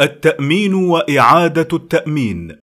التأمين وإعادة التأمين.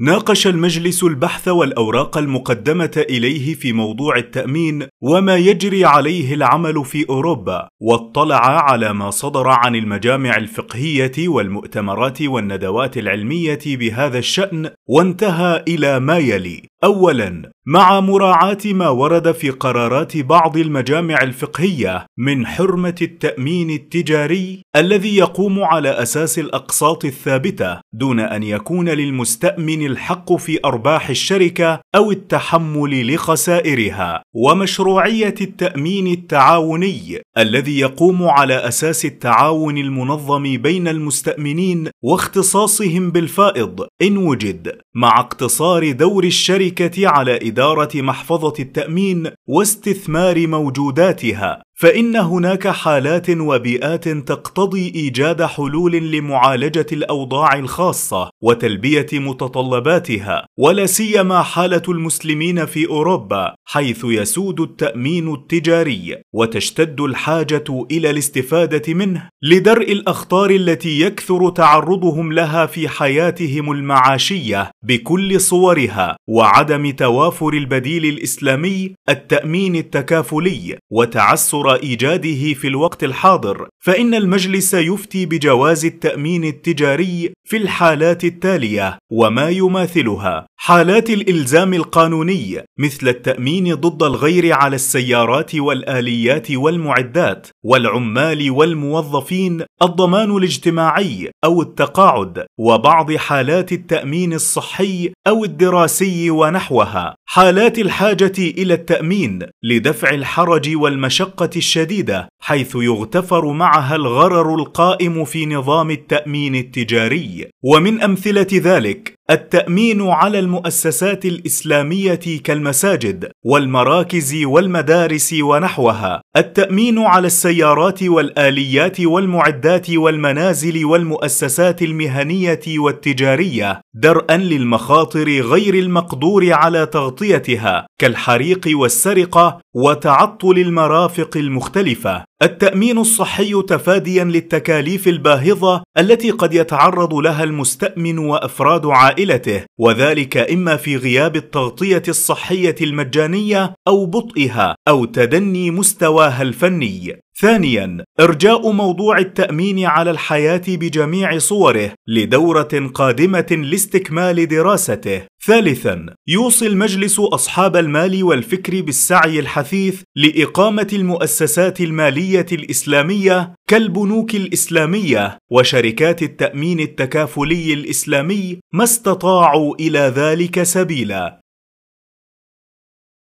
ناقش المجلس البحث والأوراق المقدمة إليه في موضوع التأمين وما يجري عليه العمل في أوروبا واطلع على ما صدر عن المجامع الفقهية والمؤتمرات والندوات العلمية بهذا الشأن وانتهى إلى ما يلي. اولا مع مراعاة ما ورد في قرارات بعض المجامع الفقهية من حرمة التأمين التجاري الذي يقوم على أساس الأقساط الثابتة دون أن يكون للمستأمن الحق في أرباح الشركة أو التحمل لخسائرها ومشروعية التأمين التعاوني الذي يقوم على أساس التعاون المنظم بين المستأمنين واختصاصهم بالفائض. إن وجد مع اقتصار دور الشركة على إدارة محفظة التأمين واستثمار موجوداتها. فإن هناك حالات وبيئات تقتضي إيجاد حلول لمعالجة الأوضاع الخاصة وتلبية متطلباتها ولا سيما حالة المسلمين في أوروبا حيث يسود التأمين التجاري. وتشتد الحاجة إلى الاستفادة منه لدرء الأخطار التي يكثر تعرضهم لها في حياتهم المعاشية بكل صورها وعدم توافر البديل الإسلامي التأمين التكافلي وتعسر إيجاده في الوقت الحاضر. فإن المجلس يفتي بجواز التأمين التجاري في الحالات التالية وما يماثلها. حالات الإلزام القانوني مثل التأمين ضد الغير على السيارات والآليات والمعدات. والعمال والموظفين الضمان الاجتماعي أو التقاعد وبعض حالات التأمين الصحي أو الدراسي ونحوها. حالات الحاجة إلى التأمين لدفع الحرج والمشقة الشديدة حيث يغتفر معها الغرر القائم في نظام التأمين التجاري. ومن أمثلة ذلك التأمين على المؤسسات الإسلامية كالمساجد والمراكز والمدارس ونحوها. التأمين على السيارات والآليات والمعدات والمنازل والمؤسسات المهنية والتجارية درءا للمخاطر غير المقدور على تغطيتها كالحريق والسرقة وتعطل المرافق المختلفة. التأمين الصحي تفاديا للتكاليف الباهظة التي قد يتعرض لها المستأمن وأفراد عائلته وذلك إما في غياب التغطية الصحية المجانية أو بطئها أو تدني مستواها الفني. ثانيا إرجاء موضوع التأمين على الحياة بجميع صوره لدورة قادمة لاستكمال دراسته. ثالثا يوصي المجلس أصحاب المال والفكر بالسعي الحثيث لإقامة المؤسسات المالية الإسلامية كالبنوك الإسلامية وشركات التأمين التكافلي الإسلامي ما استطاعوا إلى ذلك سبيلا.